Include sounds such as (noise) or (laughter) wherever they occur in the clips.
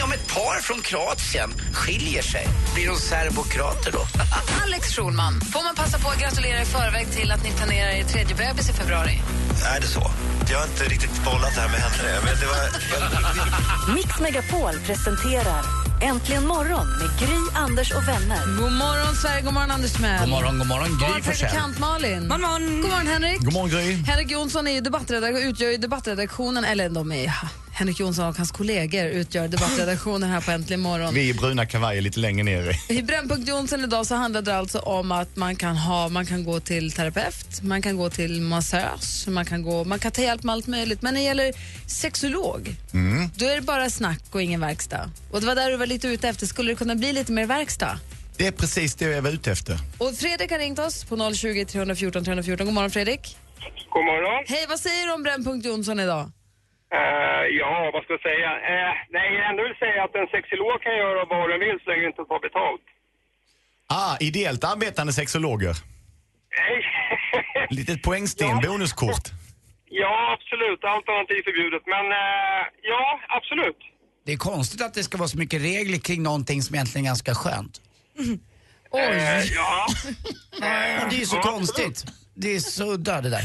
Hörrni, om ett par från Kroatien skiljer sig, blir de serbokrater då? (laughs) Alex Schulman, får man passa på att gratulera i förväg till att ni planerar er tredje bebis i februari? Är det så? Jag har inte riktigt bollat det här med henne. Men det var... (laughs) Mix Megapol presenterar Äntligen morgon med Gry, Anders och vänner. God morgon, Sverige. God morgon, Anders Timell. God morgon, god morgon, God morgon, Gry Forssell. praktikant Malin. God morgon. God morgon, Henrik. God morgon Gry. Henrik Jonsson är ju debattredak- utgör ju debattredaktionen, eller de är, Henrik Jonsson och hans kollegor utgör debattredaktionen här på Äntligen morgon. Vi i bruna kavajer lite längre ner. I Brännpunkt Jonsson idag så handlar det alltså om att man kan, ha, man kan gå till terapeut, man kan gå till massös, man kan, gå, man kan ta hjälp med allt möjligt. Men när det gäller sexolog, då är det bara snack och ingen verkstad. Och det var där du var lite ute efter. Skulle det kunna bli lite mer verkstad? Det är precis det jag var ute efter. Och Fredrik har ringt oss på 020 314 314. God morgon Fredrik. God morgon. Hej, vad säger du om Brännpunkt Jonsson idag? Eh, ja, vad ska jag säga? Uh, nej, jag ändå vill säga att en sexolog kan göra vad den vill så länge den inte tar betalt. Ah, ideellt arbetande sexologer. Nej. (laughs) Litet poängsten, Ja. bonuskort. ja, absolut. Allt annat är förbjudet. Men eh, ja, absolut. Det är konstigt att det ska vara så mycket regler kring någonting som egentligen är ganska skönt. Oj! Eh, (laughs) ja. Det är ju så Ja, konstigt. Det är så udda det där.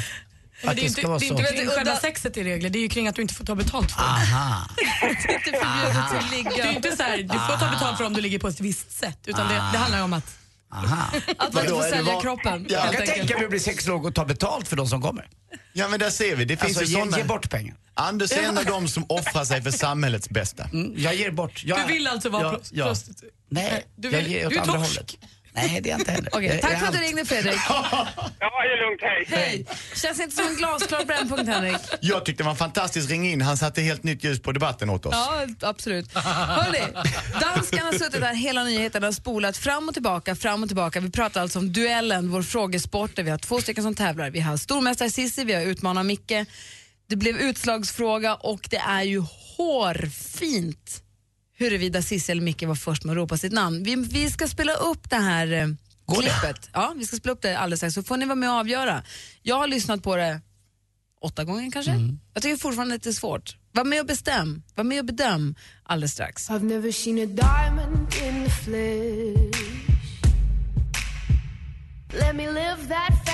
Att det är det ska inte, vara det är så. inte kring själva sexet i regler, det är ju kring att du inte får ta betalt för det. Aha. (laughs) Det är inte förbjudet att Det är ligga. inte så här, du får ta betalt för om du ligger på ett visst sätt, utan det, det handlar ju om att Aha. Att man inte får sälja van- kroppen. Jag helt kan tänka mig att bli sexolog och ta betalt för de som kommer. Ja men där ser vi, det finns Alltså ju ge, såna... ge bort pengar. Anders är en av dem som offrar sig för samhällets bästa. Mm, jag ger bort. Jag, du vill alltså vara Ja, prost- ja. prostituerad. Nej, Du jag vill- ger åt du är andra torsk. hållet. Nej, det är jag inte heller. Okej, tack för att du ringde Fredrik. ja, det är lugnt. Hej. Hej! Känns inte som en glasklar brännpunkt Henrik. Jag tyckte det var en fantastisk ring in, han satte helt nytt ljus på debatten åt oss. Ja, absolut. Hörrni, danskarna har suttit här hela nyheterna och spolat fram och tillbaka, fram och tillbaka. Vi pratar alltså om duellen, vår frågesport, där vi har två stycken som tävlar. Vi har stormästare Cissi, vi har utmanar Micke. Det blev utslagsfråga och det är ju hårfint huruvida Cissi eller Micke var först med att ropa sitt namn. Vi, vi ska spela upp det här eh, Går det? klippet. Ja, vi ska spela upp det alldeles strax så får ni vara med och avgöra. Jag har lyssnat på det åtta gånger kanske. Mm. Jag tycker fortfarande att det är svårt. Var med och bestäm, var med och bedöm alldeles strax. I've never seen a diamond in the flesh. Let me live that.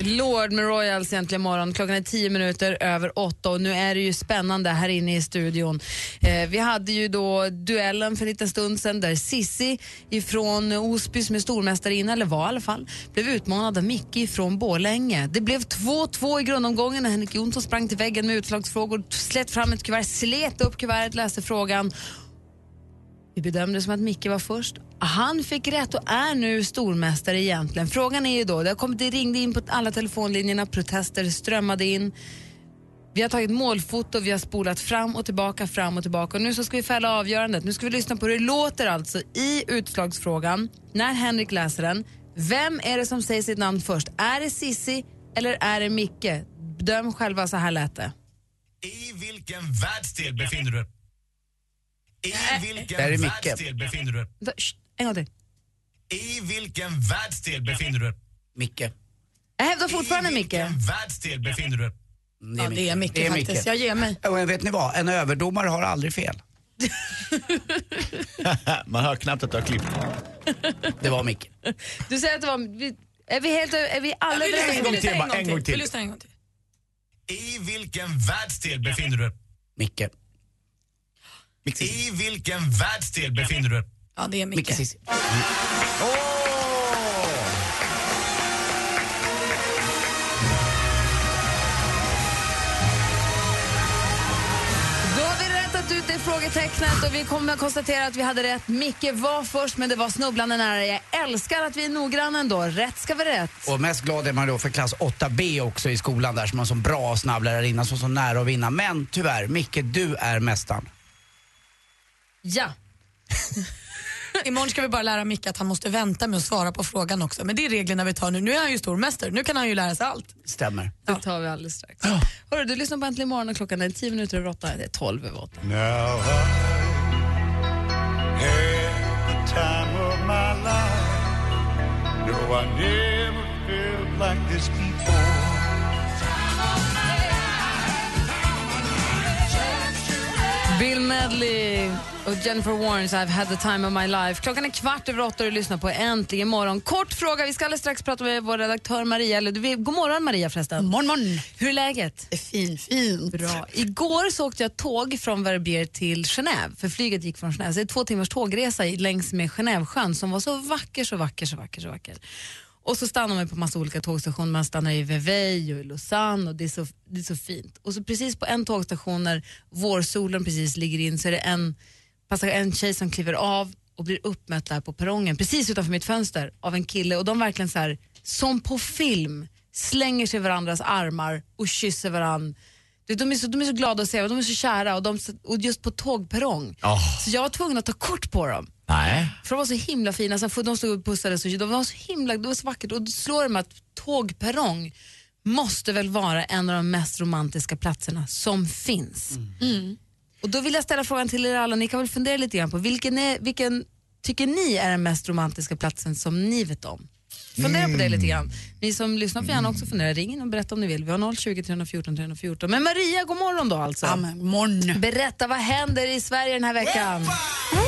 Lord med Royals egentligen morgon. Klockan är tio minuter över åtta och nu är det ju spännande här inne i studion. Eh, vi hade ju då duellen för en liten stund sedan där Sissi ifrån Osby som är stormästarinna, eller var i alla fall, blev utmanad av Micke från Borlänge. Det blev 2-2 i grundomgången när Henrik Jonsson sprang till väggen med utslagsfrågor, slet fram ett kuvert, slet upp kuvertet, läste frågan vi bedömde det som att Micke var först. Han fick rätt och är nu stormästare egentligen. Frågan är ju då, det, har kommit, det ringde in på alla telefonlinjerna, protester strömmade in. Vi har tagit målfoto, vi har spolat fram och tillbaka, fram och tillbaka. Och nu så ska vi fälla avgörandet. Nu ska vi lyssna på hur det låter alltså i utslagsfrågan när Henrik läser den. Vem är det som säger sitt namn först? Är det Sissi eller är det Micke? Döm själva, så här lät det. I vilken världsdel befinner du dig? I vilken Där är Micke. världsdel befinner du dig? Shh, En gång till. I vilken världsdel befinner du dig? Micke. Jag hävdar fortfarande I Micke. vilken världsdel befinner du dig? Ja, det är är faktiskt. Micke. Jag ger mig. Och vet ni vad? En överdomare har aldrig fel. (laughs) Man hör knappt att du har klippt. Det var Micke. Du säger att det var... vi- Är vi, helt, är vi alla Vill du- överens? En gång vill du lyssna en gång till. Vill du lyssna en gång till? I vilken världsdel befinner du dig? Micke. I vilken världsdel befinner du dig? Ja, det är Micke mycket. Cissi. Då har vi rättat ut det frågetecknet och vi kommer att konstatera att vi hade rätt. Micke var först men det var snubblande nära. Jag älskar att vi är noggranna ändå. Rätt ska vara rätt. Och mest glad är man då för klass 8B också i skolan där som har som bra och snabb lärarinna som så nära att vinna. Men tyvärr, Micke, du är mästaren. Ja. (laughs) Imorgon ska vi bara lära Micke att han måste vänta med att svara på frågan också. Men det är reglerna vi tar nu. Nu är han ju stormästare, nu kan han ju lära sig allt. Stämmer. Det tar vi alldeles strax. Hörru, du lyssnar på Äntligen morgon och klockan är 10 minuter över 8. Det är 12 över 8. Now I had the time of my life. No, I never felt like this before. Bill Medley och Jennifer Warnes I've had the time of my life. Klockan är kvart över åtta och du lyssnar på Äntligen morgon. Kort fråga, vi ska alldeles strax prata med vår redaktör Maria. Vet- god morgon Maria förresten. Morgon, morgon. Hur är läget? Fint, fint. Bra. Igår så åkte jag tåg från Verbier till Genève, för flyget gick från Genève. Så det är två timmars tågresa längs med Genèvesjön som var så vacker, så vacker, så vacker, så vacker. Och så stannar man på massa olika tågstationer. Man stannar i Vevey och i Lausanne och det är, så, det är så fint. Och så precis på en tågstation när vårsolen precis ligger in så är det en, en tjej som kliver av och blir uppmätt där på perrongen precis utanför mitt fönster av en kille och de verkligen så här, som på film, slänger sig i varandras armar och kysser varandra. De är, så, de är så glada att se varandra, de är så kära och, de, och just på tågperrong. Så jag var tvungen att ta kort på dem. Nej. För de var så himla fina, så de stod och pussades och de var så himla, det var så vackert och då slår det mig att tågperrong måste väl vara en av de mest romantiska platserna som finns. Mm. Och då vill jag ställa frågan till er alla, ni kan väl fundera lite grann på vilken, är, vilken tycker ni är den mest romantiska platsen som ni vet om? Fundera på det lite grann. Ni som lyssnar får gärna också fundera. Ring in och berätta om ni vill. Vi har 020 314 314. Men Maria, god morgon då alltså. Ja, men morgon. Berätta, vad händer i Sverige den här veckan? Arriba,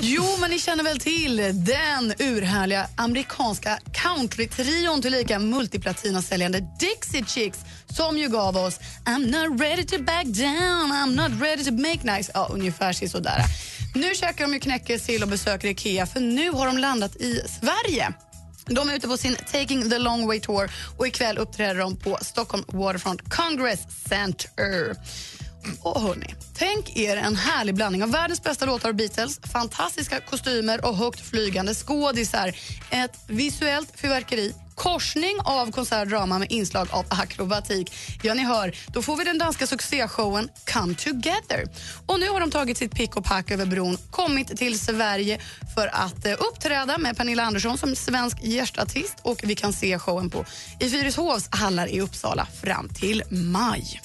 Jo, men ni känner väl till den urhärliga amerikanska countrytrion tillika multiplatinasäljande Dixie Chicks som ju gav oss I'm not ready to back down, I'm not ready to make nice. Ja, ungefär sådär. Nu käkar de ju knäckesill och besöker Ikea för nu har de landat i Sverige. De är ute på sin Taking the long way tour och ikväll uppträder de på Stockholm Waterfront Congress Center. Och hörni, tänk er en härlig blandning av världens bästa låtar och Beatles, fantastiska kostymer och högt flygande skådisar. Ett visuellt fyrverkeri, korsning av konsertdrama med inslag av akrobatik. Ja, ni hör, då får vi den danska succéshowen Come Together. Och nu har de tagit sitt pick och pack över bron, kommit till Sverige för att eh, uppträda med Pernilla Andersson som svensk gästartist och vi kan se showen på i Fyrishovs hallar i Uppsala fram till maj.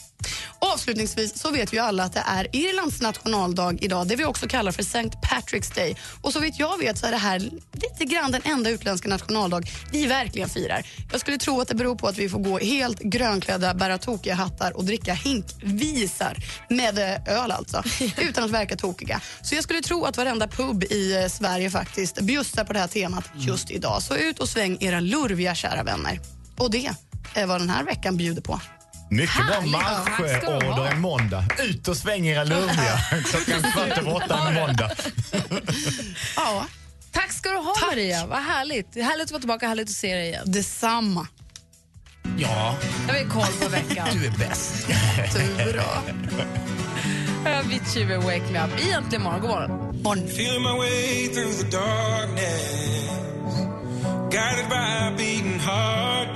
Avslutningsvis så vet ju alla att det är Irlands nationaldag idag, det vi också kallar för St. Patrick's Day. Och så vitt jag vet så är det här lite grann den enda utländska nationaldag vi verkligen firar. Jag skulle tro att det beror på att vi får gå helt grönklädda, bära tokiga hattar och dricka hinkvisar med eh, öl alltså, (laughs) utan att verka tokiga. Så jag skulle tro att varenda pub i eh, Sverige faktiskt bjussar på det här temat just idag. Så ut och sväng era lurviga kära vänner. Och det är vad den här veckan bjuder på. Mycket bra marschorder en måndag. Ut och sväng era lurviga (laughs) klockan kvart över åtta en måndag. (laughs) Ja, Tack ska du ha Tack. Maria, vad härligt. Det är härligt att vara tillbaka, härligt att se dig igen. detsamma. Ja, Jag har koll på veckan. du är bäst. Du är bra. Avicii med Wake Me Up. Egentligen morgon, god morgon. Feeling my way through the darkness, guided by a beating heart.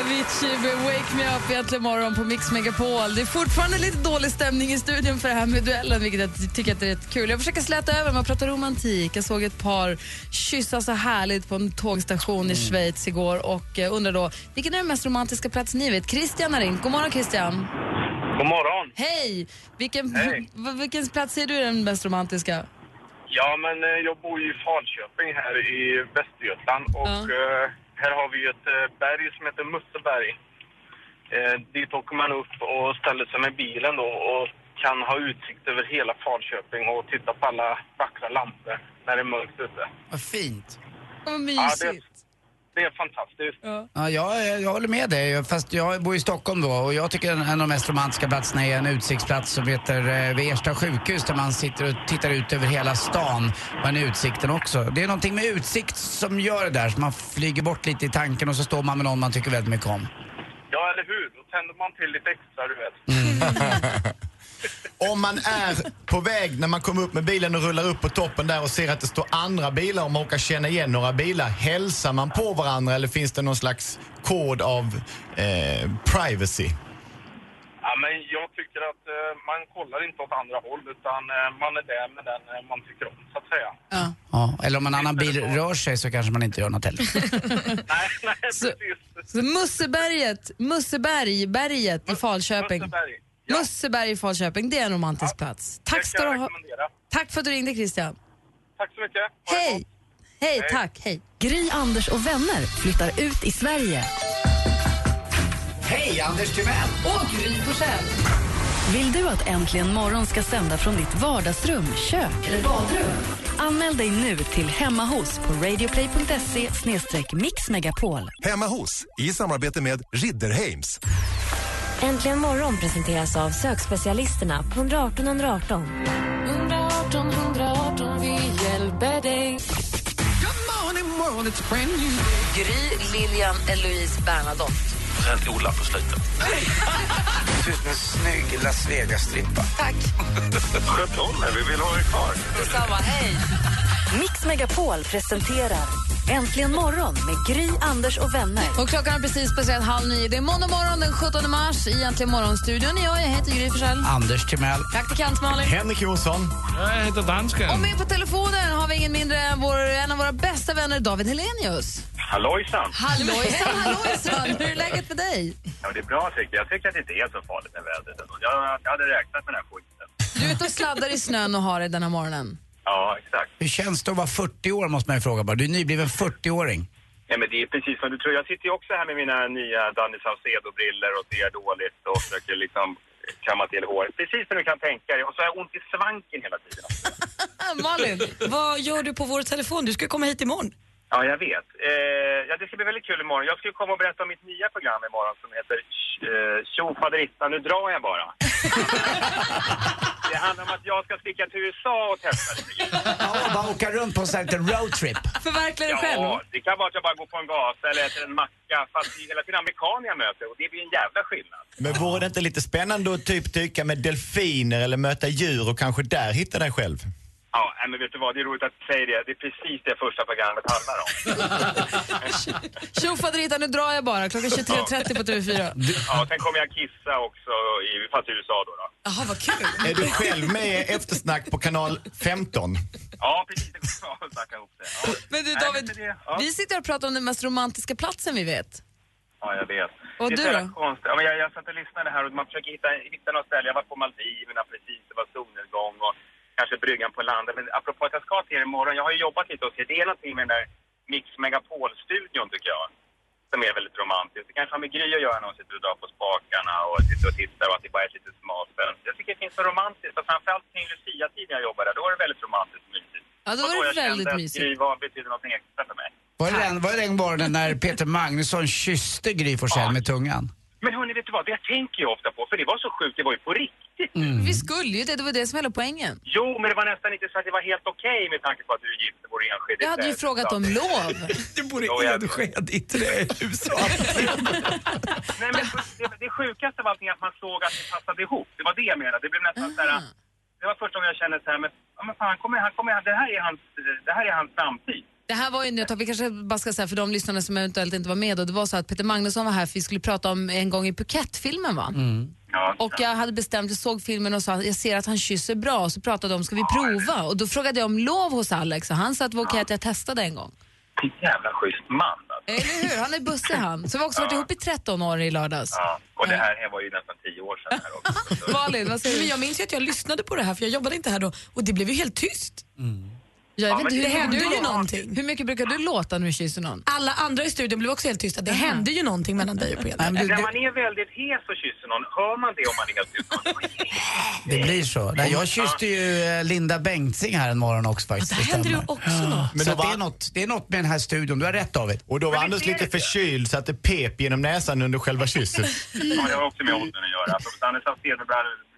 Avicii med Wake Me Up egentligen morgon på Mix Megapol. Det är fortfarande lite dålig stämning i studion för det här med duellen, vilket jag tycker att det är rätt kul. Jag försöker släta över med att prata romantik. Jag såg ett par kyssa så härligt på en tågstation i Schweiz igår och eh, undrar då, vilken är den mest romantiska plats ni vet? Christian har ringt. God morgon Christian. God morgon. Hej! Vilken, Hej. (laughs) vilken plats ser du är den mest romantiska? Ja, men eh, jag bor ju i Falköping här i Västergötland och eh, här har vi ett eh, berg som heter Musseberg. Eh, dit åker man upp och ställer sig med bilen då och kan ha utsikt över hela Falköping och titta på alla vackra lampor när det är mörkt ute. Vad fint. Vad Ja, det, mysigt. Det är fantastiskt. Ja, jag, jag håller med dig, fast jag bor i Stockholm då och jag tycker en av de mest romantiska platserna är en utsiktsplats som heter eh, Ersta sjukhus där man sitter och tittar ut över hela stan. Men utsikten också. Det är någonting med utsikt som gör det där, så man flyger bort lite i tanken och så står man med någon man tycker väldigt mycket om. Ja, eller hur? Då tänder man till lite extra, du vet. (laughs) (laughs) Om man är på väg när man kommer upp med bilen och rullar upp på toppen där och ser att det står andra bilar och man råkar känna igen några bilar. Hälsar man på varandra eller finns det någon slags kod av eh, privacy? Ja, men jag tycker att eh, man kollar inte åt andra håll utan eh, man är där med den eh, man tycker om, så att säga. Ja, eller om en annan bil rör sig så kanske man inte gör något heller. (laughs) nej, nej, Så, så Musseberget, Musseberg, berget i Falköping. Musseberg. Musseberg i Falköping, det är en romantisk plats. Tack ska du ha. Tack för att du ringde Christian. Tack så mycket. Hej! Hej, tack, hej. Gry, Anders och vänner flyttar ut i Sverige. Hej, Anders Timell! Och Gry Forssell. Vill du att Äntligen morgon ska sända från ditt vardagsrum, kök eller badrum? Anmäl dig nu till Hemma hos på radioplay.se mixmegapol. Hemma hos, i samarbete med Ridderheims. Äntligen morgon presenteras av sökspecialisterna på 118 118. 118 118, vi hjälper dig. Gry, Lilian, Eloise, Bernadotte. Sen Ola på slutet. Du (laughs) är en snygg Las Vegas-strippa. Tack. (laughs) Sköt om er, vi vill ha er kvar. Detsamma, hej. Mix Megapol presenterar Äntligen morgon med Gry, Anders och vänner. Och klockan är precis passerat halv nio. Det är måndag morgon den 17 mars i Äntligen morgonstudion. Jag, jag heter Gry Forssell. Anders Timell. Praktikant Malin. Henrik Jonsson. Jag heter dansken. Och med på telefonen har vi ingen mindre än vår, en av våra bästa vänner, David Helenius. Hallojsan! Hallojsan, (laughs) hallojsan! Hur är läget med dig? Ja, det är bra tycker jag. Jag tycker att det inte är så farligt med vädret. Jag, jag hade räknat med den här skiten. Du är ute och sladdar i snön och har det den här morgonen. Ja, exakt. Hur känns det att vara 40 år måste man ju fråga bara. Du är nybliven 40-åring. Ja, men det är precis som du tror. Jag sitter ju också här med mina nya Danny Saucedo-briller och ser dåligt och försöker liksom kamma till håret. Precis som du kan tänka dig. Och så har jag ont i svanken hela tiden. (laughs) Malin, vad gör du på vår telefon? Du ska komma hit imorgon. Ja, jag vet. Eh, ja, det ska bli väldigt kul imorgon. Jag ska ju komma och berätta om mitt nya program imorgon som heter eh, Tjo faderissa, nu drar jag bara. Det handlar om att jag ska sticka till USA och testa lite. Ja, bara åka runt på en sån här roadtrip. Förverkliga dig själv. Ja, det kan vara att jag bara går på en gata eller äter en macka fast det är hela tiden amerikaner jag möter och det blir en jävla skillnad. Men vore det inte lite spännande att typ dyka med delfiner eller möta djur och kanske där hitta dig själv? Ja, nej, men vet du vad, det är roligt att du säger det. Det är precis det första programmet handlar om. (laughs) Tjo faderita, nu drar jag bara. Klockan 23.30 på TV4. Ja, sen kommer jag kissa också, i, fast i USA då. då. Jaha, vad kul. Är du själv med i Eftersnack på kanal 15? Ja, precis. Det går bra att snacka ihop det. Ja. Men du Nej, David, men det- ja. vi sitter och pratar om den mest romantiska platsen vi vet. Ja, jag vet. Och det är du då? Konstigt. Ja, men jag, jag satt och lyssnade här och man försöker hitta, hitta något ställe. Jag var på Maldiverna precis, det var solnedgång och kanske bryggan på landet. Men apropå att jag ska till er imorgon, jag har ju jobbat lite hos er. Det är någonting med den där Mix Megapol-studion tycker jag. Som är väldigt romantiskt. Det kanske har med Gry att göra när hon sitter och drar på spakarna och sitter och tittar och att det bara är ett litet smalt fönster. Jag tycker det finns så romantiskt och framförallt kring Lucia-tiden jag jobbade där, då var det väldigt romantiskt och mysigt. Ja, då var det jag kände väldigt att mysigt. Gry var betydde något extra för mig. Var det den, var det den morgonen när Peter Magnusson kysste Gry Forssell med tungan? Men hörni, vet du vad? Det tänker jag ofta på, för det var så sjukt, det var ju på riktigt. Vi skulle ju det, det var det som hela poängen. Jo, men det var nästan inte så att det var helt okej med tanke på att du är gift och bor i Enskede. Jag hade ju frågat om lov. (laughs) Du bor i Enskede, i trähus. Nej, men det, det sjukaste var allting att man såg att det passade ihop. Det var det jag menade. Det blev nästan så här... Det var första gången jag kände så här, men, ja, men fan, han kommer, han kommer, det här är hans, det här är hans framtid. Det här var ju, nu vi kanske bara ska säga för de lyssnarna som eventuellt inte var med, och det var så att Peter Magnusson var här för vi skulle prata om en gång i Phuket-filmen va? Och jag hade bestämt, jag såg filmen och sa jag ser att han kysser bra och så pratade de om ska vi prova? Och då frågade jag om lov hos Alex och han sa att det var okej att jag testade en gång. Vilken jävla schysst man alltså. Eller hur? Han är bussig han. Så vi har också varit ihop i 13 år i lördags. Ja, och det här, här var ju nästan tio år sedan. Här också. (laughs) Malin, vad säger du? Men jag minns ju att jag lyssnade på det här för jag jobbade inte här då och det blev ju helt tyst. Jag Ja, vet inte, det hur hände du ju någonting. Hur mycket brukar du låta när du kysser någon? Alla andra i studion blev också helt tysta. Det hände ju någonting mellan dig och Peter. När man är väldigt hes och kysser någon, hör man det om man är helt tyst? Det blir så. Nej, jag kysste ju eh, Linda Bengtzing här en morgon också faktiskt. det händer ju stämmer. också något. Men Så då att det, var- är något, det är något med den här studion. Du har rätt David. Och då var Anders lite förkyld så att det pep genom näsan under själva kysset. (laughs) Ja, jag har också med åldern att göra.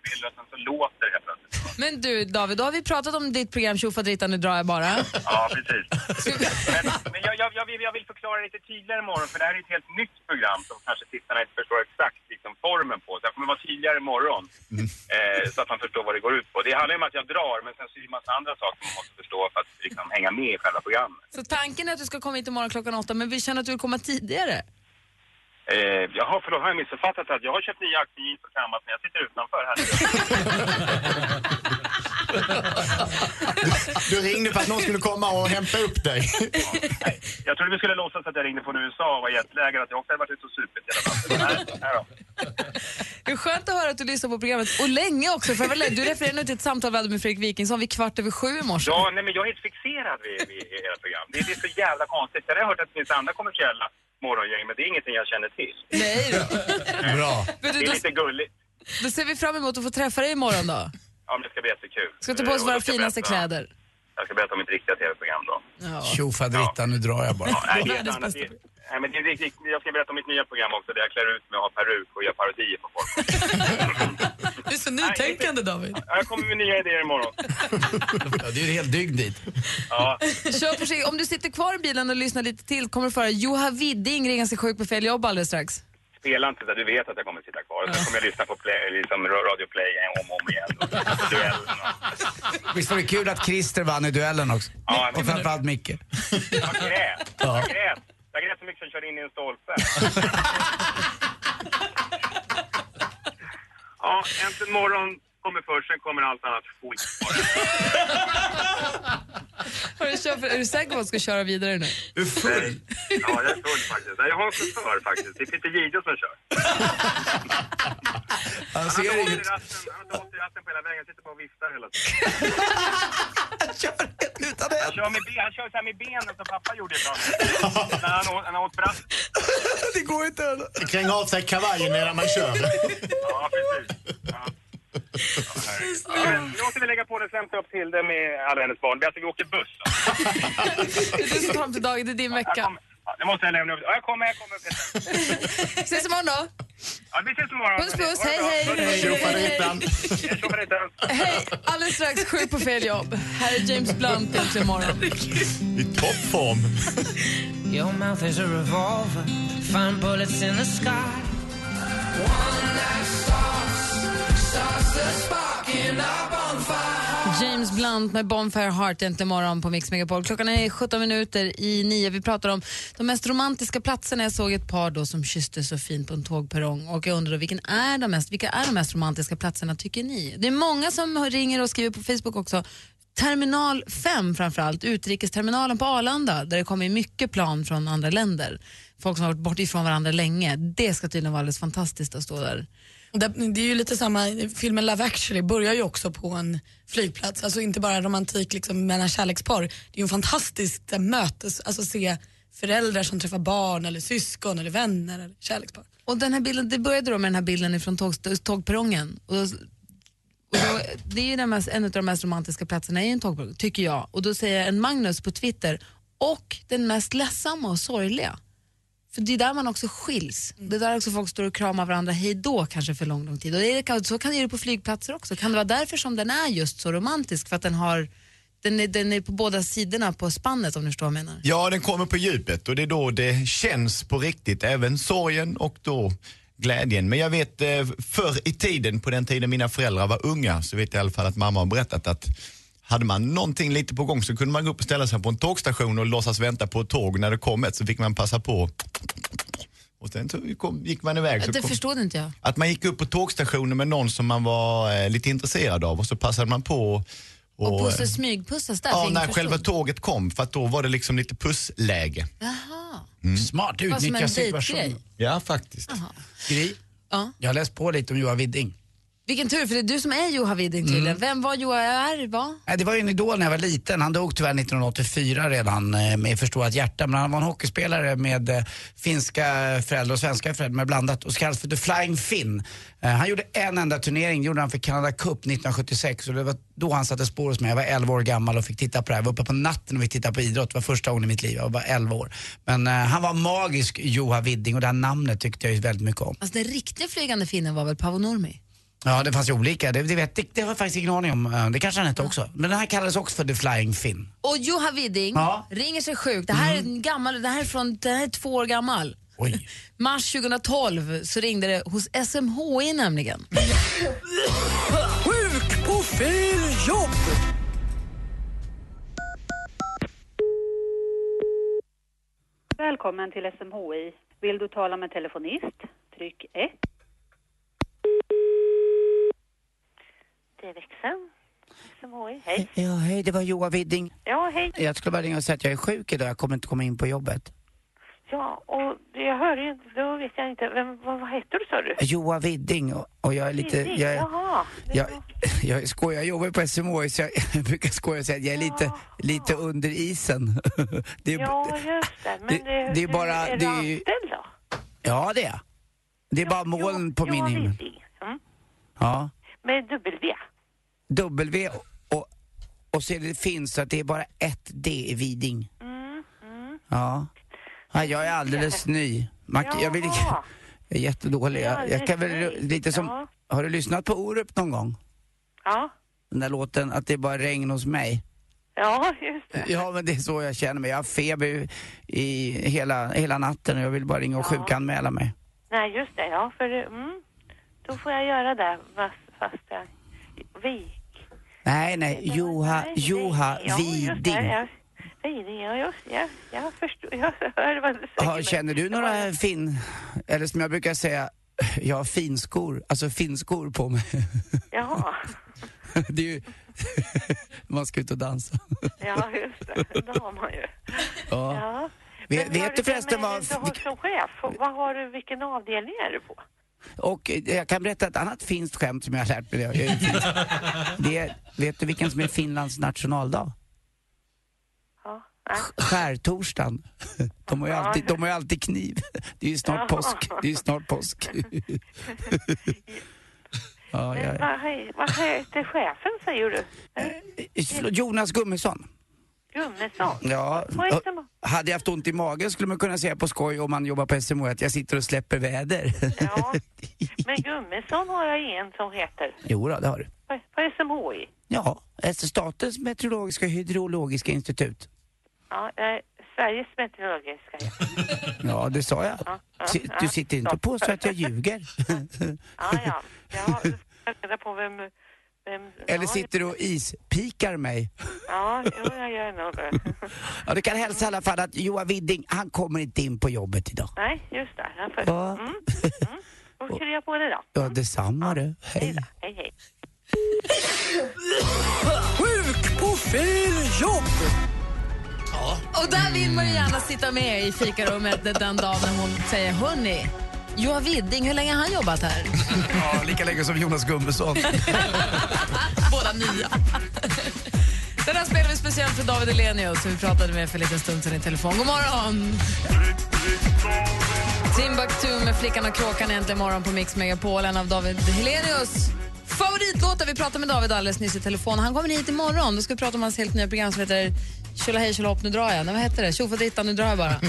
För Danne Saucedo så låter det helt plötsligt. Men du David, då har vi pratat om ditt program Tjofaderittan, nu drar jag bara. Ja, precis. Men, men jag, jag, jag, vill, jag vill förklara lite tydligare imorgon, för det här är ett helt nytt program som kanske tittarna inte förstår exakt liksom formen på. Så jag kommer vara tidigare imorgon. Eh, så att man förstår vad det går ut på. Det handlar ju om att jag drar, men sen så är det en massa andra saker man måste förstå för att liksom, hänga med i själva programmet. Så tanken är att du ska komma hit imorgon klockan åtta, men vi känner att du vill komma tidigare. Eh, jaha, för då har jag missuppfattat att jag har köpt nya aktier och kammat, men jag sitter utanför här. (laughs) Du ringde för att någon skulle komma och hämta upp dig. Jag trodde vi skulle låtsas att jag ringde från USA och var jetlaggad, att jag också hade varit ute och supit i fall. Men Nej, nej. Det är skönt att höra att du lyssnar på programmet. Och länge också, för jag led- du refererar nu till ett samtal vi hade med Fredrik Wikingsson vid kvart över sju i morse. Ja, nej, men jag är helt fixerad vid, vid era program. Det, det är så jävla konstigt. Sen har jag hört att det finns andra kommersiella morgongäng, men det är ingenting jag känner till. Nej då. (laughs) Bra. (laughs) Men du, Det är då, lite gulligt. då ser vi fram emot att få träffa dig imorgon då. Ja, men det ska bli jättekul. Ska ta på oss Eh, och våra ska finaste berätta- kläder. Jag ska berätta om mitt riktiga tv-program då. Tjofaderittan, nu drar jag bara. Ja, nej, det är (laughs) ett annat. Det- Nej, men det är riktigt, jag ska berätta om mitt nya program också där jag klär ut mig och har peruk och gör parodier på folk. Så nytänkande David. Ja, Jag kommer med nya idéer imorgon. Ja, det är ju helt dygn dit. Ja. Kör försiktigt. Om du sitter kvar i bilen och lyssnar lite till kommer du få höra Joha Widding ringa sig sjuk på fel jobb alldeles strax. Spela inte där, du vet att jag kommer sitta kvar. Sen kommer jag lyssna på play, liksom Radio Play om och om igen. Och duellen och... Visst var det kul att Christer vann i duellen också? Ja, Och framförallt Micke. Jag grät. Ja. Jag grät. Jag grät så mycket så jag körde in i en stolpe. (laughs) Ja, äntligen morgon kommer först, sen kommer allt annat skit. Hörru, kör för, är du säker på att du ska köra vidare nu? Du är full. Ja, jag är full faktiskt. Jag har en chaufför faktiskt. Det är Peter Jihde som kör. Han Han ser i inget. ratten, han i ratten på hela vägen. Sitter bara och viftar hela tiden. Han kör med, ben- han kör så här med benen som pappa gjorde ibland. När han, åt- när han åt brass. (laughs) Det går inte. Kränga av sig kavajen medan man kör. Ja, precis. Ja. Ja, men Nu måste vi lägga på det hämta upp Tilde med alla hennes barn. Alltså, vi åker buss. (laughs) Det är du som till dagen, det är din vecka. Ja, det måste jag lämna upp. Ja, jag kommer, jag kommer. Peter. (laughs) Ses imorgon då. Ja, vi ses imorgon. Puss, puss. Hej, hej. Tjofaderittan. Hej, alldeles strax sjuk på fel jobb. Här är James Blunt äntligen morgon. I toppform. Your mouth is a revolver, find bullets in the sky. One that starts, starts the spark in our bonfire. James Blunt med Bonfire Heart äntligen morgon på Mix Megapol. Klockan är 17 minuter i nio. Vi pratar om de mest romantiska platserna. Jag såg ett par då som kysste så fint på en tågperrong och jag undrar vilken är de mest, vilka är de mest romantiska platserna tycker ni? Det är många som ringer och skriver på Facebook också. Terminal 5 framförallt, utrikesterminalen på Arlanda där det kommer mycket plan från andra länder. Folk som har varit bort ifrån varandra länge. Det ska tydligen vara alldeles fantastiskt att stå där. Det, det är ju lite samma, filmen Love actually börjar ju också på en flygplats. Alltså inte bara romantik liksom mellan kärlekspar. Det är ju en fantastisk eh, mötes, alltså se föräldrar som träffar barn eller syskon eller vänner eller kärlekspar. Och den här bilden, det började då med den här bilden från tåg, tågperrongen. Och, och då, det är ju den mest, en av de mest romantiska platserna i en tågperrong, tycker jag. Och då säger en Magnus på Twitter, och den mest ledsamma och sorgliga. För det är där man också skiljs. Det är där också folk står och kramar varandra hej då kanske för lång, lång tid. Och det är, så kan det ju på flygplatser också. Kan det vara därför som den är just så romantisk? För att den har den är, den är på båda sidorna på spannet om du förstår vad jag menar. Ja, den kommer på djupet och det är då det känns på riktigt. Även sorgen och då glädjen. Men jag vet eh, förr i tiden, på den tiden mina föräldrar var unga, så vet jag i alla fall att mamma har berättat att hade man någonting lite på gång så kunde man gå upp och ställa sig på en tågstation och låtsas vänta på ett tåg. När det kom ett så fick man passa på. Och sen kom, gick man iväg. Så Det kom, förstod inte jag. att man gick upp på tågstationen med någon som man var eh, lite intresserad av och så passade man på Och och, pussas, smygpussas där. ja, när förstod. själva tåget kom för att då var det liksom lite pussläge. Jaha. Smart, var som utnyttja en situationen. Ja, faktiskt. Gry, Ja. jag har läst på lite om Johan Widding. Vilken tur, för det är du som är Johan Widding tydligen. Mm. Vem var Johan är? Va? Det var ju en idol när jag var liten. Han dog tyvärr 1984 redan eh, med förstorat hjärta. Men han var en hockeyspelare med eh, finska föräldrar och svenska föräldrar med blandat och så kallas för The Flying Finn. Eh, Han gjorde en enda turnering, gjorde han för Canada Cup 1976 och det var då han satte spår hos mig. Jag var 11 år gammal och fick titta på det här. Jag var uppe på natten och fick titta på idrott. Det var första gången i mitt liv. Jag var bara 11 år. Men han var magisk, Johan Widding och det här namnet tyckte jag ju väldigt mycket om. Alltså, den riktiga flygande finnen var väl Paavo Nurmi? Ja, det fanns ju olika. Det, det, vet, det, det har jag faktiskt ingen aning om. Eh, Det kanske han hette också. Men den här kallades också för The Flying Finn. Och Johan Widding Ja. ringer sig sjuk. Det här är en gammal, det här är från, det här är två år gammal. (laughs) Mars 2012 så ringde det hos SMHI nämligen. Sjuk på fel jobb! Välkommen till SMHI. Vill du tala med telefonist? Tryck 1. Det är växeln. SMHI. Hej. Ja, hej, det var Joa Widding. Ja, hej. Jag skulle bara ringa och säga att jag är sjuk idag, jag kommer inte komma in på jobbet. Ja, och jag hörde ju inte, då vet jag inte. Vem, vad, vad heter du sa du? Joa Widding och, och jag är lite... Widding, Jag, Jaha. jag, jag skojar, jag jobbar på SMHI så jag, jag (laughs) brukar skoja och säga att jag är lite, lite under isen. (laughs) Det är, Ja, just det. Men det- det, det är bara- Är det är ju- då? Ja, det är jag. Det är bara moln på min Joa himmel. Mm. Ja. Med W. W och, och, så är det finns så att det är bara ett D i Viding. Mm, mm. Ja. ja jag är alldeles ny. Man, jag, vill, jag är jättedålig. Ja, Jag, jag kan väl lite som... Ja. Har du lyssnat på Orup någon gång? Ja. Den där låten att det är bara regn hos mig. Ja, just det. Ja, men det är så jag känner mig. Jag har feber i hela, hela natten och jag vill bara ringa och sjukanmäla mig. Nej, just det. Ja, för mm, då får jag göra det fast, jag... Vik. Nej, nej, Joha, Joha Ja, det. Widing. Ja, Widing, ja, just Jag, jag förstår. Jag hör vad du säger. Känner du några fin... Eller som jag brukar säga, jag har finskor, alltså finskor på mig. Jaha. (laughs) Det är ju... (laughs) Man ska ut och dansa. Ja, just det. Det har man ju. Ja. Ja. Vet, Men vet du förresten vad... som chef, vad har du, vilken avdelning är du på? Och eh, jag kan berätta ett annat finskt skämt som jag har lärt mig. (laughs) Det är, vet du vilken som är Finlands nationaldag? Ja. Skärtorsdagen. (laughs) De har ju alltid, de har ju alltid kniv. Det är ju snart Ja. påsk. Det är ju snart påsk. (laughs) Ja, Men ja, vad, he- vad heter chefen säger du? ja. Jonas Gummesson. Gummesson? Ja, hade jag haft ont i magen skulle man kunna säga på skoj om man jobbar på SMH att jag sitter och släpper väder. Ja. (laughs) Men Gummesson har jag en som heter. Jo då, det har du. På, på SMHI. Ja, alltså Statens meteorologiska och hydrologiska institut. Ja, eh, Sveriges meteorologiska. Ja, det sa jag. Ja, ja, ja. Du sitter inte och påstår att jag ljuger. Ja, ja. Jag jag reda på vem... vem Eller ja, sitter du och ispikar mig? Ja, jo, jag gör nog det. (laughs) Ja, du kan hälsa i alla fall att Joa Widding, han kommer inte in på jobbet idag. Nej, just det. Jag får... Ja. Mm. Mm. (laughs) Kryar jag på det då. Ja, detsamma du. Hej. Hej, hej. Sjuk på fel jobb! Och där vill man ju gärna sitta med i fikarummet den dagen när hon säger hörni, Joa Widding, hur länge har han jobbat här? (laughs) Ja, lika länge som Jonas Gummesson. (laughs) Båda nya. Den här spelar vi speciellt för David Elenius som vi pratade med för en liten stund sedan i telefon. God morgon! Timbuktu med Flickan och kråkan äntligen morgon på Mix Megapol. En av David Helenius favoritlåtar. Vi pratade med David alldeles nyss i telefon. Han kommer hit imorgon. Då ska vi prata om hans helt nya program som heter Tjolahej tjolahopp, nu drar jag. Nej, vad heter det? Tjofaderittan, nu drar jag bara.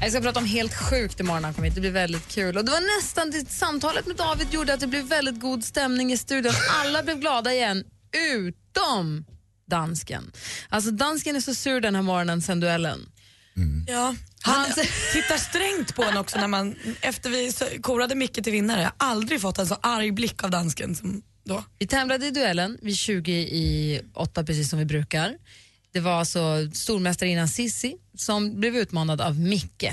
Jag ska prata om helt sjukt imorgon när han kommer hit. Det blir väldigt kul. Och det var nästan det samtalet med David gjorde att det blev väldigt god stämning i studion. Alla blev glada igen, utom dansken. Alltså dansken är så sur den här morgonen sen duellen. Ja, han tittar strängt på en också när man, efter vi korade Micke till vinnare. Jag har aldrig fått en så arg blick av dansken som då. Vi tävlade i duellen vid 20 i 8 precis som vi brukar. Det var alltså stormästarinnan Sissi som blev utmanad av Micke.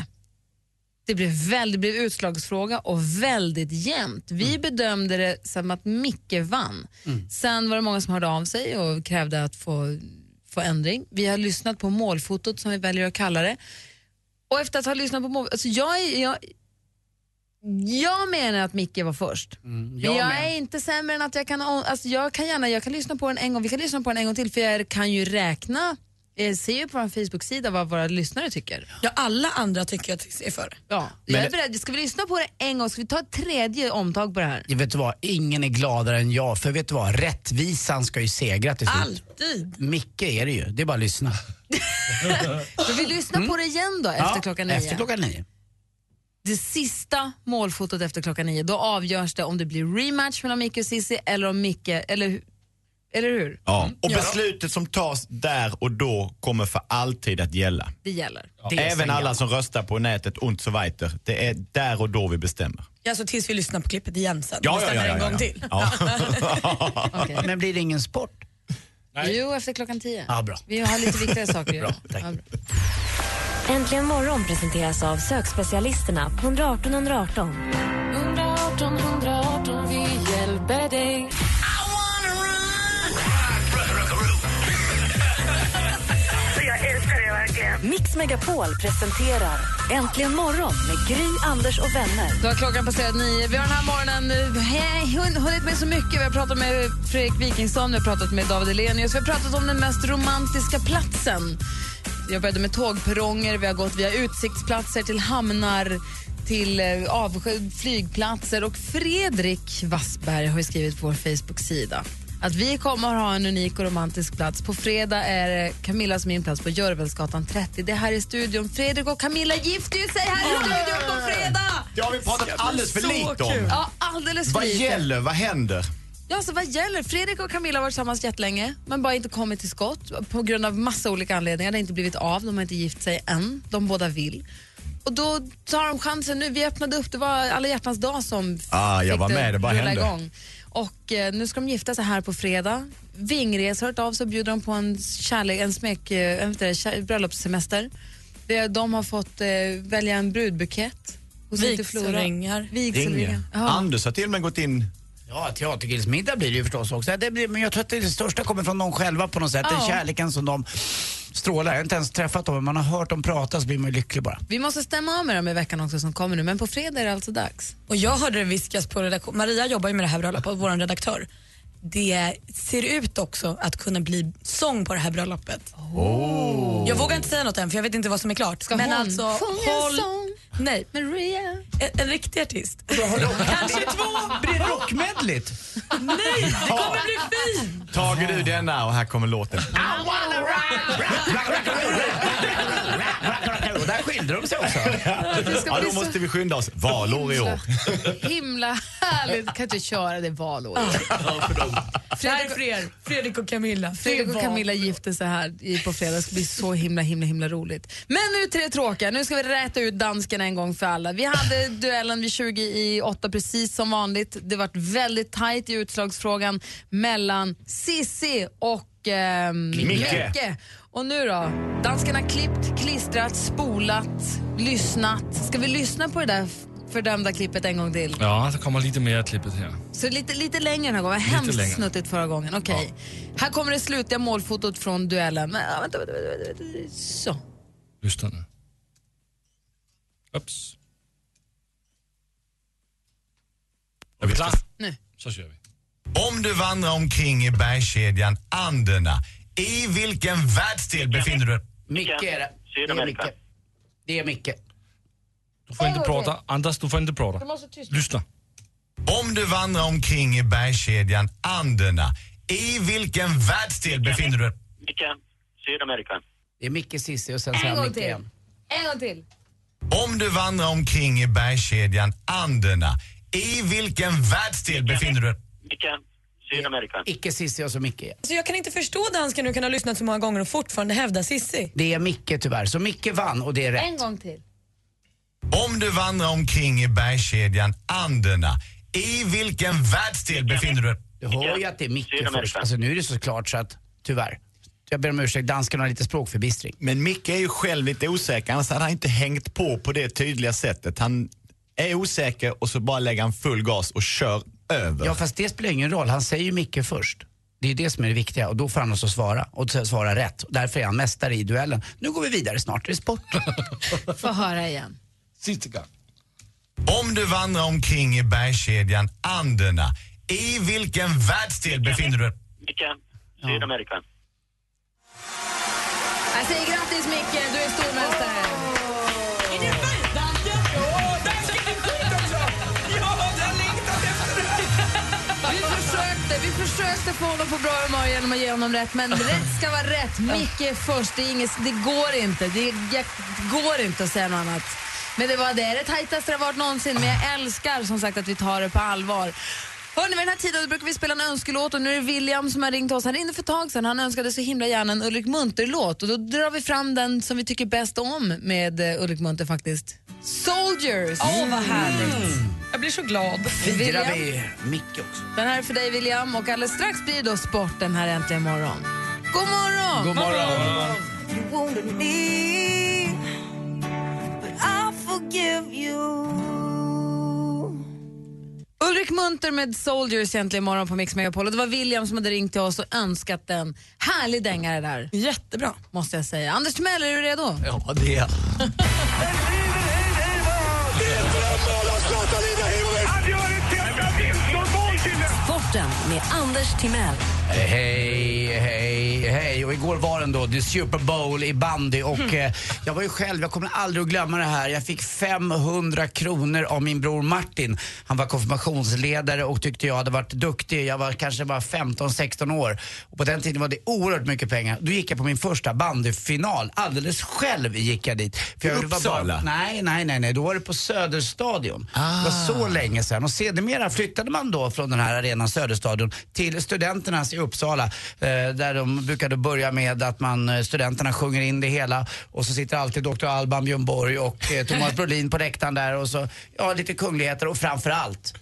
Det blev, väl, det blev utslagsfråga och väldigt jämnt. Vi bedömde det som att Micke vann. Sen var det många som hörde av sig och krävde att få, få ändring. Vi har lyssnat på målfotot som vi väljer att kalla det. Och efter att ha lyssnat på mål, alltså jag, jag, jag menar att Micke var först. jag Men jag är inte sämre än att jag kan, alltså jag kan gärna, jag kan lyssna på den en gång, vi kan lyssna på den en gång till för jag kan ju räkna, jag ser ju på vår Facebook-sida vad våra lyssnare tycker. Ja, alla andra tycker att vi är för. Ja, Men jag är beredd, ska vi lyssna på det en gång, ska vi ta ett tredje omtag på det här? Jag vet du vad, ingen är gladare än jag. För vet du vad, rättvisan ska ju segra till slut. Alltid. Micke är det ju, det är bara att lyssna. (laughs) Så vi lyssnar på det igen då efter Mm. Ja, klockan nio. Efter klockan nio. Det sista målfotot efter klockan nio, då avgörs det om det blir rematch mellan Micke och Cissi eller om Micke, eller Eller hur? Ja. Och Ja. beslutet som tas där och då kommer för alltid att gälla. Det gäller. Även alla som röstar på nätet und so weiter. Det är där och då vi bestämmer. Alltså tills vi lyssnar på klippet igen sen. Ja, ja, ja, en ja, gång ja. (laughs) till. Men blir det ingen sport? Jo, efter klockan tio. Ja, bra. Vi har lite viktigare saker att göra. Ja. Äntligen morgon presenteras av sökspecialisterna på 118 118. 118 118, vi hjälper dig. Jag älskar det verkligen. Mix Megapol presenterar Äntligen morgon med Gry, Anders och vänner. Då har klockan passerat nio. Vi har den här morgonen eh, hunnit med så mycket. Vi har pratat med Fredrik Wikingsson, vi har pratat med David Elenius, vi har pratat om den mest romantiska platsen. Vi har börjat med tågperronger, vi har gått via utsiktsplatser till hamnar, till eh, flygplatser och Fredrik Wassberg har skrivit på vår Facebook-sida att vi kommer att ha en unik och romantisk plats. På fredag är det Camillas min plats på Görvelsgatan 30. Det är här i studion. Fredrik och Camilla gifter ju sig här i studion på fredag! Det har vi pratat alldeles för lite om. Ja, alldeles för Vad lite. gäller? Vad händer? Ja, alltså, vad gäller? Fredrik och Camilla har varit tillsammans jättelänge men bara inte kommit till skott på grund av massa olika anledningar. Det har inte blivit av, de har inte gift sig än. De båda vill. Och då tar de chansen nu. Vi öppnade upp, det var alla hjärtans dag som Ah, jag fick var med, det bara rulla hände. igång. Och eh, nu ska de gifta sig här på fredag. Vingres har hört av sig och bjuder dem på en kärlek, en smek, eh, kär- bröllopssemester. De har fått eh, välja en brudbukett. Vigselringar. Vigselringar. Ja. Anders har till och med gått in Ja, teatergrillsmiddag blir det ju förstås också. Det blir, men jag tror att det största kommer från dem själva på något sätt. Den Ja. kärleken som de strålar. Jag har inte ens träffat dem, men man har hört dem prata så blir man ju lycklig bara. Vi måste stämma av med dem i veckan också som kommer nu, men på fredag är det alltså dags. Och jag hörde det viskas på redaktion. Maria jobbar ju med det här bröllopet, vår redaktör. Det ser ut också att kunna bli sång på det här bröllopet. Oh. Jag vågar inte säga något än för jag vet inte vad som är klart. Ska Men hon alltså, sjunga håll... sång? Nej. Maria. En, en riktig artist. Kanske två! Blir det rockmedligt? Nej, det kommer bli fint! Tager du denna och här kommer låten. Och där skilde de sig också. (laughs) Det ska Ja, bli då så måste vi skynda oss. Valår i år. himla härligt. Kan inte köra det valår. Är för er, Fredrik och Camilla. Fredrik och Camilla gifte sig här i- på fredag. Det ska bli så himla, himla, himla roligt. Men nu till det tråkiga. Nu ska vi räta ut dansken en gång för alla. Vi hade duellen vid 20 i 8 precis som vanligt. Det var väldigt tajt i utslagsfrågan mellan Sissi och ehm, Micke. Micke. Och nu då? Dansken har klippt, klistrat, spolat, lyssnat. Ska vi lyssna på det där fördömda klippet en gång till? Ja, det kommer lite mer klippet här. Så lite, lite längre den här gången. Lite Hemskt längre. snuttigt förra gången. Okej. Här kommer det slutliga målfotot från duellen. Men, ja, vänta, vänta, vänta, vänta. Så. Lyssna nu. Ups. Är vi klara? Nu. Så kör vi. Om du vandrar omkring i bergskedjan Anderna, i vilken världsdel befinner du dig? Micke är det. Det är Micke. Det är Micke. Du får inte prata. Anders, du får inte prata. Lyssna. Om du vandrar omkring i bergskedjan Anderna, i vilken världsdel befinner du dig? Micke, Sydamerika. Det är Micke, Cissi och sen är gång Micke till. igen. En gång till. Om du vandrar omkring i bergskedjan Anderna, i vilken världsdel befinner du dig? Sydamerika. Icke Cissi och så Micke igen. Så jag kan inte förstå dansken hur kan ha lyssnat så många gånger och fortfarande hävda Sissi. Det är Micke tyvärr, så Micke vann och det är rätt. En gång till. Om du vandrar omkring i bergskedjan Anderna, i vilken världsdel befinner du dig? Du hör ju att det är Micke först. Alltså nu är det så klart så att, tyvärr. Jag ber om ursäkt, dansken har lite språkförbistring. Men Micke är ju själv lite osäker, annars hade han inte hängt på på det tydliga sättet. Han är osäker och så bara lägger han full gas och kör över. Ja fast det spelar ingen roll, han säger ju Micke först. Det är det som är det viktiga och då får han också svara och svara rätt. Därför är han mästare i duellen. Nu går vi vidare, snart är det sport. (laughs) Få höra igen. Sista gång. Om du vandrar omkring i bergskedjan Anderna, i vilken världsdel befinner du dig? Micke, Sydamerika. Jag säger grattis Micke, du är stormästare. Försökte få honom på bra humör genom att ge honom rätt, men rätt ska vara rätt. Micke är först, det, är inget, det går inte. Det, jag, går inte att säga något annat. Men det var det det tajtaste det har varit någonsin, men jag älskar som sagt att vi tar det på allvar. Hörni, vid den här tiden brukar vi spela en önskelåt och nu är det William som har ringt oss. Han ringde för ett tag sedan. Han önskade så himla gärna en Ulrik Munter-låt och då drar vi fram den som vi tycker bäst om med eh, Ulrik Munter faktiskt. Soldiers! Åh, vad härligt. Jag blir så glad. Firar vi Micke också. Den här är för dig William och alldeles strax blir det då sporten här äntligen morgon. God morgon! God morgon. You wounded me, but I forgive you. Ulrik Munter med Soldiers egentligen morgon på Mix Megapol. Och det var William som hade ringt till oss och önskat en härlig dängare där. Jättebra. Måste jag säga. Anders Timell, är du redo? Ja, det är jag. (laughs) Zlatan in the himmel! Sporten med Anders Timell. Hej, hej, hej. Och igår var den då, the Super Bowl i bandy och Mm. eh, jag var ju själv, jag kommer aldrig att glömma det här. Jag fick 500 kronor av min bror Martin. Han var konfirmationsledare och tyckte jag hade varit duktig. Jag var kanske bara 15-16 år. Och på den tiden var det oerhört mycket pengar. Då gick jag på min första bandyfinal. Alldeles själv gick jag dit. För jag, det var Uppsala? nej, nej, nej, nej. Då var det på Söderstadion. Det var så länge sedan. Och sedermera flyttade man då från den här arenan Söderstadion till Studenternas i Uppsala. Eh, där de brukade börja med att man, eh, studenterna sjunger in det hela och så sitter alltid Dr. Alban Björn Borg och eh, Thomas Brolin på läktaren där och så, ja lite kungligheter och framförallt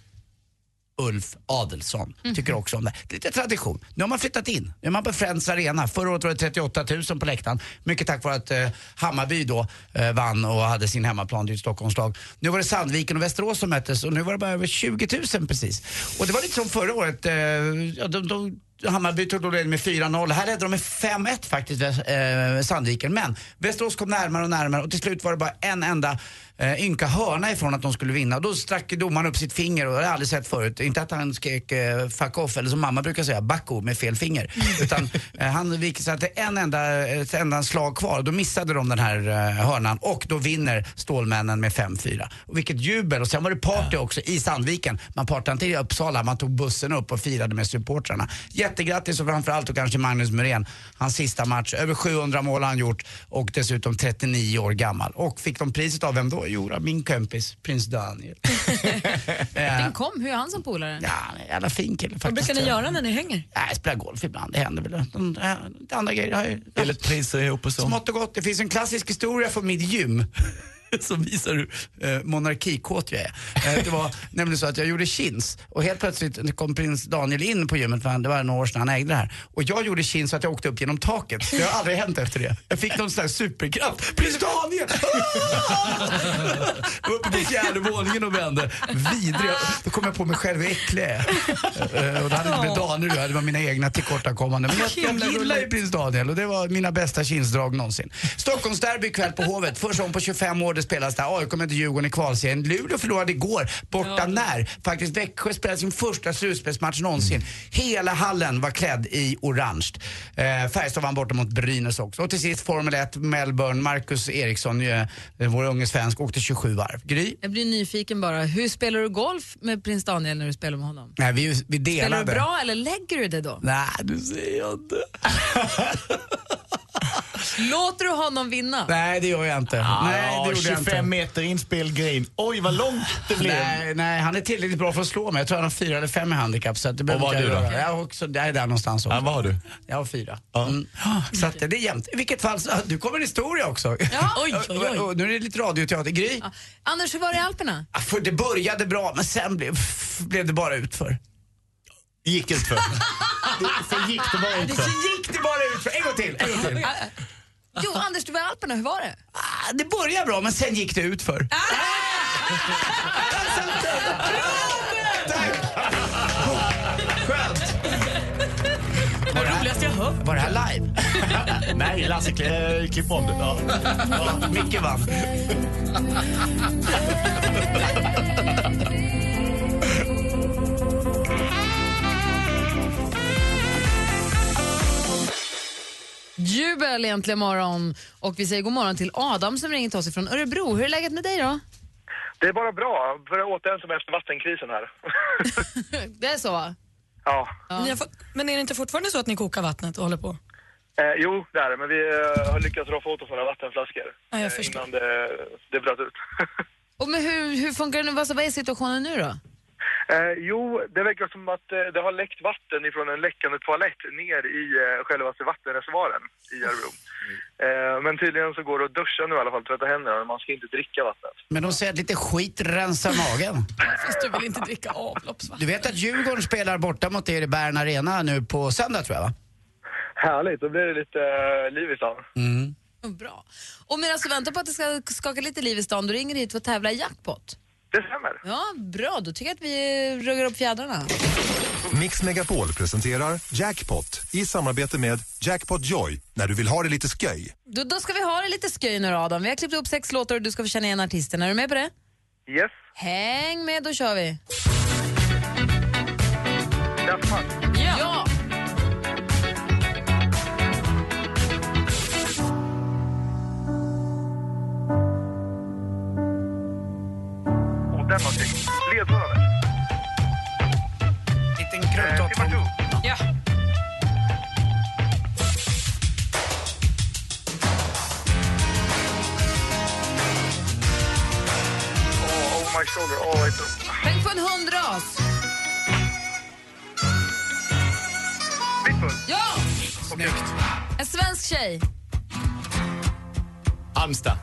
Ulf Adelsson tycker också om det. Det är lite tradition. Nu har man flyttat in. Nu är man på Friends Arena. Förra året var det 38 000 på läktaren. Mycket tack vare att eh, Hammarby då eh, vann och hade sin hemmaplan. Ju ett Stockholmslag. Nu var det Sandviken och Västerås som möttes och nu var det bara över 20 000 precis. Och det var lite som förra året. Eh, ja, de, de, Hammarby tog då ledningen med 4-0. Här ledde de med 5-1 faktiskt, eh, Sandviken. Men Västerås kom närmare och närmare och till slut var det bara en enda eh, ynka hörna ifrån att de skulle vinna. Och Då strack domaren upp sitt finger och det har jag aldrig sett förut. Inte att han skrek eh, fuck off eller som mamma brukar säga, backo med fel finger. Utan eh, han viker det är en enda, ett enda slag kvar. Då missade de den här eh, hörnan och då vinner Stålmännen med 5-4. Och vilket jubel. Och sen var det party också i Sandviken. Man partade inte i Uppsala, man tog bussen upp och firade med supportrarna. Jättegrattis och framförallt och kanske Magnus Muren. Hans sista match. Över 700 mål har han gjort och dessutom 39 år gammal. Och fick de priset av vem då? Jo, då, min kompis prins Daniel. (laughs) Din kom, hur är han som polare? Ja, han är en jävla fin kille faktiskt. Vad brukar ni göra när ni hänger? Nej, jag spelar golf ibland, det händer väl. De, andra grejer. har ju- Eller priser ihop och så. Smått och gott. Det finns en klassisk historia från mitt gym. (laughs) Som visar hur eh, monarkikåt jag är. Eh, det var (laughs) nämligen så att jag gjorde chins och helt plötsligt kom prins Daniel in på gymmet, för han, det var några år sedan han ägde det här. Och jag gjorde chins så att jag åkte upp genom taket. Det har aldrig hänt efter det. Jag fick någon sån här superkraft. Prins Daniel! (laughs) Var uppe på fjärde våningen och vände. Vidriga. Då kom jag på mig själv hur äcklig jag är. Eh, Och det hade inte med Daniel det var mina egna tillkortakommanden. Men jag, jag gillar ju prins Daniel och det var mina bästa kinsdrag någonsin. Stockholmsderby ikväll på Hovet. Första gången på 25 år det spelas där. AIK möter Djurgården i kvalserien. Luleå förlorade igår. Borta när? Faktiskt Växjö spelade sin första slutspelsmatch någonsin. Hela hallen var klädd i orange. Eh, Färjestad vann borta mot Brynäs också. Och till sist Formel 1, Melbourne. Marcus Eriksson, eh, vår unge svensk, åkte 27 varv. Gry? Jag blir nyfiken bara. Hur spelar du golf med prins Daniel när du spelar med honom? Nej, vi, vi delade. Spelar du bra eller lägger du det då? Nej, du ser jag inte. (laughs) Låter du honom vinna? Nej, det gör jag inte. nej, det gjorde jag 25 inte. meter inspel green. Oj, vad långt det blev. Nej, nej, han är tillräckligt bra för att slå mig. Jag tror han har fyra eller fem i handikapp. Så det Och vad har du då? Jag, har också, jag är där någonstans också. Ja, vad har du? Jag har fyra. Mm. Så att det är jämnt. I vilket fall, så, du kommer en historia också. Ja, (laughs) oj, oj, oj. Och, och, nu är det lite radioteater. Gry? Anders, hur var det i Alperna? Ja, För det började bra, men sen blev, blev det bara utför. Gick utför. (laughs) Sen gick det bara Det utför. gick det bara utför. En gång till. En gång till. Jo, Anders, du var i Alperna. Hur var det? Ah, Det började bra, men sen gick det utför. Skönt. Det roligaste jag hört. Var det här live? (laughs) Nej, Lasse kli- klipp om det. Ja. Ja, Micke vann. Jubel egentligen morgon. Och vi säger god morgon till Adam som ringer till oss från Örebro. Hur är läget med dig då? Det är bara bra. Börjar återhämta efter vattenkrisen här. (laughs) Det är så? Ja. Fått, men är det inte fortfarande så att ni kokar vattnet och håller på? Eh, jo, det är det. Men vi eh, har lyckats roffa åt oss några vattenflaskor. Ja, jag eh. Innan det, det bröt ut. (laughs) Och men hur, hur funkar det nu? Vad, vad är situationen nu då? Eh, jo, det verkar som att eh, det har läckt vatten ifrån en läckande toalett ner i eh, självaste vattenreservoaren i Örebro. Eh, men tydligen så går det att duscha nu i alla fall, tvätta händerna, men man ska inte dricka vattnet. Men de säger att lite skit rensar magen. (laughs) Fast du vill inte dricka avloppsvatten. Du vet att Djurgården spelar borta mot er i Bern Arena nu på söndag tror jag va? Härligt, då blir det lite eh, liv i stan. Mm. Bra. Och medan du väntar på att det ska skaka lite liv i stan, du ringer hit för att tävla i jackpot. Det stämmer. Ja, bra. Då tycker jag att vi ruggar upp fjädrarna. Mix Megapol presenterar Jackpot i samarbete med Jackpot Joy när du vill ha det lite sköj. Då, då ska vi ha det lite sköj nu Adam. Vi har klippt upp sex låtar och du ska få känna igen artisten. Är du med på det? Yes. Häng med, då kör vi. Punk. Ja! ja. Den var snygg. Ledtrådar. Liten krulltott. Ja. Oh, over my shoulder. Oh, it's Tänk på en hundras. Pitbull. Ja! Snyggt. En svensk tjej. Halmstad.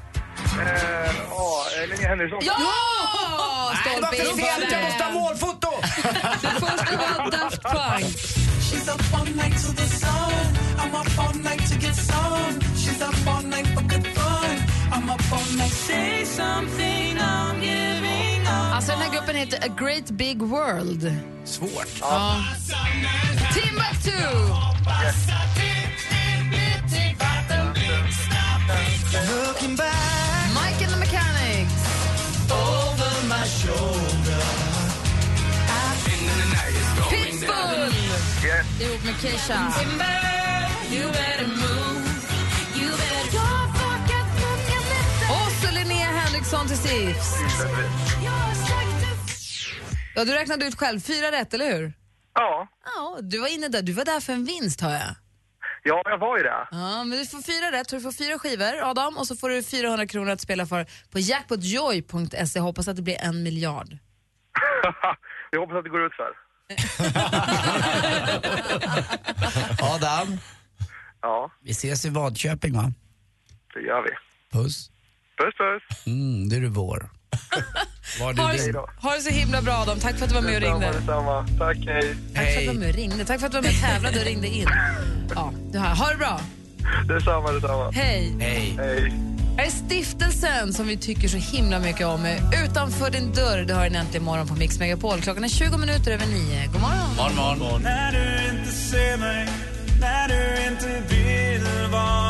Eh, oh, eh, Linnea Henriksson. Ja! Nej, varför Stolpe in. fel? Jag måste ha målfoto! Det första var Daft Punk. She's up all night to the sun. I'm up all night to get some. She's up all night for good fun. I'm up all night. Say something, I'm giving up. Alltså den här gruppen heter A Great Big World. Svårt. Ja. Timbuktu! Keisha. Och så Linnea Henriksson till sist. Ja, du räknade ut själv. Fyra rätt, eller hur? Ja. Ja, du var inne där. Du var där för en vinst, hör jag. Ja, jag var ju det. Ja, men du får fyra rätt. Du får fyra skivor, Adam, och så får du 400 kronor att spela för på jackpotjoy.se. Hoppas att det blir en miljard. (laughs) jag hoppas att det går ut för. (laughs) Adam, Ja, vi ses i Vadköping va? det gör vi. Puss. Puss, puss. Mm, det är du vår. (laughs) Var Ha du det, din? ha det så himla bra, Adam. Tack för att du var med och ringde. Detsamma, detsamma. Tack, hej. Tack för att du var med och ringde. Tack för att du var med och tävlade och ringde in. (laughs) Ja, du har. Ha det bra. Detsamma, detsamma. Hej. Hej. Hej. Är stiftelsen som vi tycker så himla mycket om. Utanför din dörr, det har en äntligen morgon på Mix Megapol. Klockan är 20 minuter över nio. God morgon. Morgon, morgon. När du inte ser mig, när du inte vill vara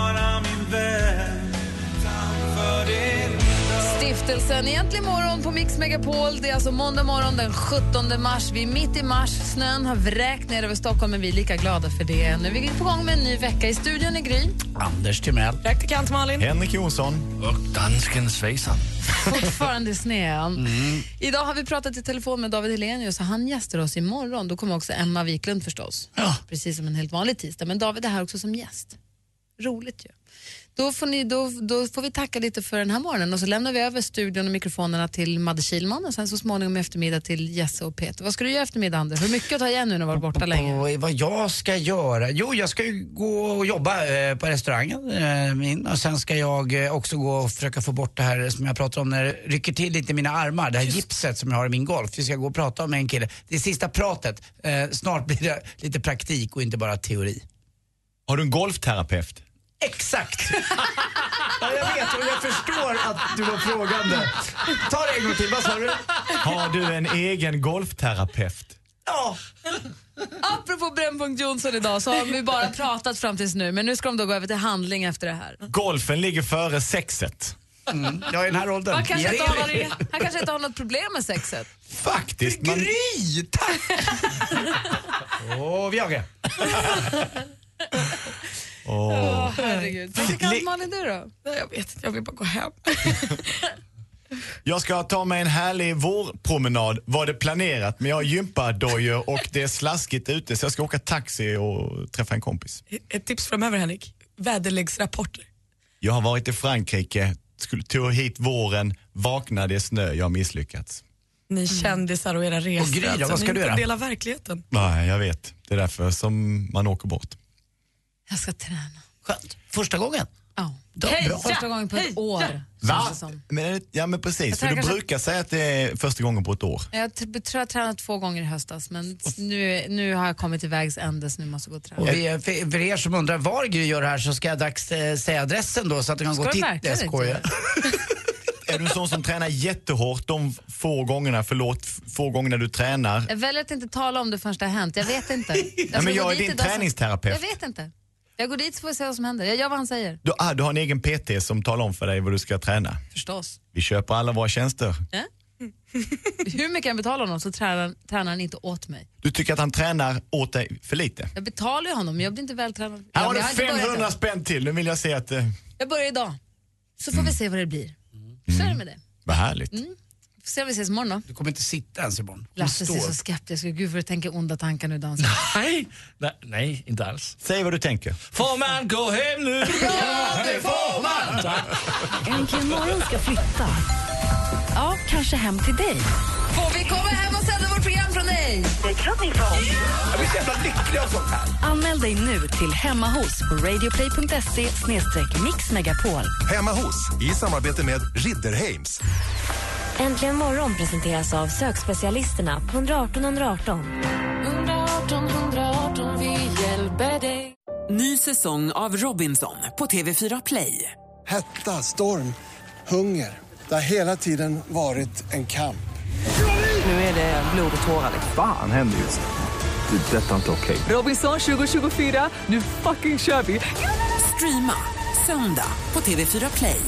Stiftelsen Egentligen morgon på Mix Megapol. Det är alltså måndag morgon den 17 mars. Vi är mitt i mars. Snön har vräkt ner över Stockholm men vi är lika glada för det. Nu är vi på gång med en ny vecka. I studion är Gry. Anders Timell. Praktikant Malin. Henrik Jonsson. Och dansken Svejsan. Fortfarande snön. (laughs) Mm. Idag har vi pratat i telefon med David Helenius och han gästar oss imorgon. Då kommer också Emma Wiklund förstås. Precis som en helt vanlig tisdag. Men David är här också som gäst. Roligt ju. Då får, ni, då, då får vi tacka lite för den här morgonen och så lämnar vi över studion och mikrofonerna till Madde Kilman och sen så småningom i eftermiddag till Jesse och Peter. Vad ska du göra i eftermiddag Anders? Hur mycket att ta igen nu när du varit borta länge? Vad jag ska göra? Jo, jag ska ju gå och jobba eh, på restaurangen eh, min och sen ska jag eh, också gå och försöka få bort det här som jag pratar om när det rycker till lite i mina armar, det här gipset som jag har i min golf. Vi ska gå och prata med en kille. Det är sista pratet. Eh, snart blir det lite praktik och inte bara teori. Har du en golfterapeut? Exakt! ja, jag vet och jag förstår att du var frågande. Ta det en gång till, vad sa du? Har du en egen golfterapeut? Ja. Apropå Brännpunkt Jonsson idag så har vi bara pratat fram tills nu men nu ska de då gå över till handling efter det här. Golfen ligger före sexet. Mm, jag är i den här åldern. Han kanske, inte Ja, har han kanske inte har något problem med sexet. Faktiskt. Man... Gry, tack! Åh, Viagra. (laughs) Åh, herregud. Praktikant Malin, du då? Nej, Jag vet inte, jag vill bara gå hem. (laughs) Jag ska ta mig en härlig vårpromenad var det planerat men jag har gympadojor och det är slaskigt ute så jag ska åka taxi och träffa en kompis. Ett tips framöver Henrik, väderleksrapporter. Jag har varit i Frankrike, skulle ta hit våren, vaknade det snö, jag har misslyckats. ni kändisar och era resor. Och då, alltså. vad ska ni du får göra? dela verkligheten. Nej, jag vet. Det är därför som man åker bort. Jag ska träna. Skönt. Första gången? Ja. Då, Heja! bra. Första gången på ett år. Va? känns det som. Men, ja, men precis. Jag För du brukar säga att det är första gången på ett år. Jag t- tror jag tränat två gånger i höstas men nu, nu har jag kommit till vägs ände så nu måste jag gå och träna. Och vi, för, för er som undrar var Gry gör det här så ska jag dags eh, säga adressen då så att du kan Ska gå du titta. verkligen Jag skojar. (laughs) Är du en sån som tränar jättehårt de få gångerna, förlåt, f- få gångerna du tränar? Jag väljer att inte tala om det förrän det har hänt. Jag vet inte. (laughs) Jag, men ska gå jag är dit din idag så- träningsterapeut. Jag vet inte. Jag går dit så får vi se vad som händer. Jag gör vad han säger. Du, ah, du har en egen PT som talar om för dig vad du ska träna. Förstås. Vi köper alla våra tjänster. Ja? (laughs) Hur mycket jag betalar honom så tränar, tränar han inte åt mig. Du tycker att han tränar åt dig för lite? Jag betalar ju honom men jag blir inte vältränad. Här har du jag har inte börjat 500 än. spänn till, nu vill jag se att... Eh, Jag börjar idag. Så får vi se vad det blir. Så är det med det. vad härligt. Mm. Får se om vi ses imorgon då. Du kommer inte sitta ens imorgon. Lasse ser står. så skeptisk ut. Gud vad du tänker onda tankar nu dansen. Nej, nej, nej, inte alls. Säg vad du tänker. Får man gå hem nu? (laughs) Ja, det får man! Äntligen morgon ska flytta. Ja, kanske hem till dig. Får vi komma hem och sända vårt program från dig? Det klart ni får. Jag blir så jävla lycklig av sånt här. Anmäl dig nu till Hemma hos på radioplay.se mixmegapol. Hemma hos, i samarbete med Ridderheims. Äntligen morgon presenteras av sökspecialisterna på 118 118. 118 118, vi hjälper dig. Ny säsong av Robinson på TV4 Play. Hetta, storm, hunger. Det har hela tiden varit en kamp. Nu är det blod och tårar. Fan händer just nu. Det. är Detta är inte okej. Robinson 2024, nu fucking kör vi! Streama söndag på TV4 Play.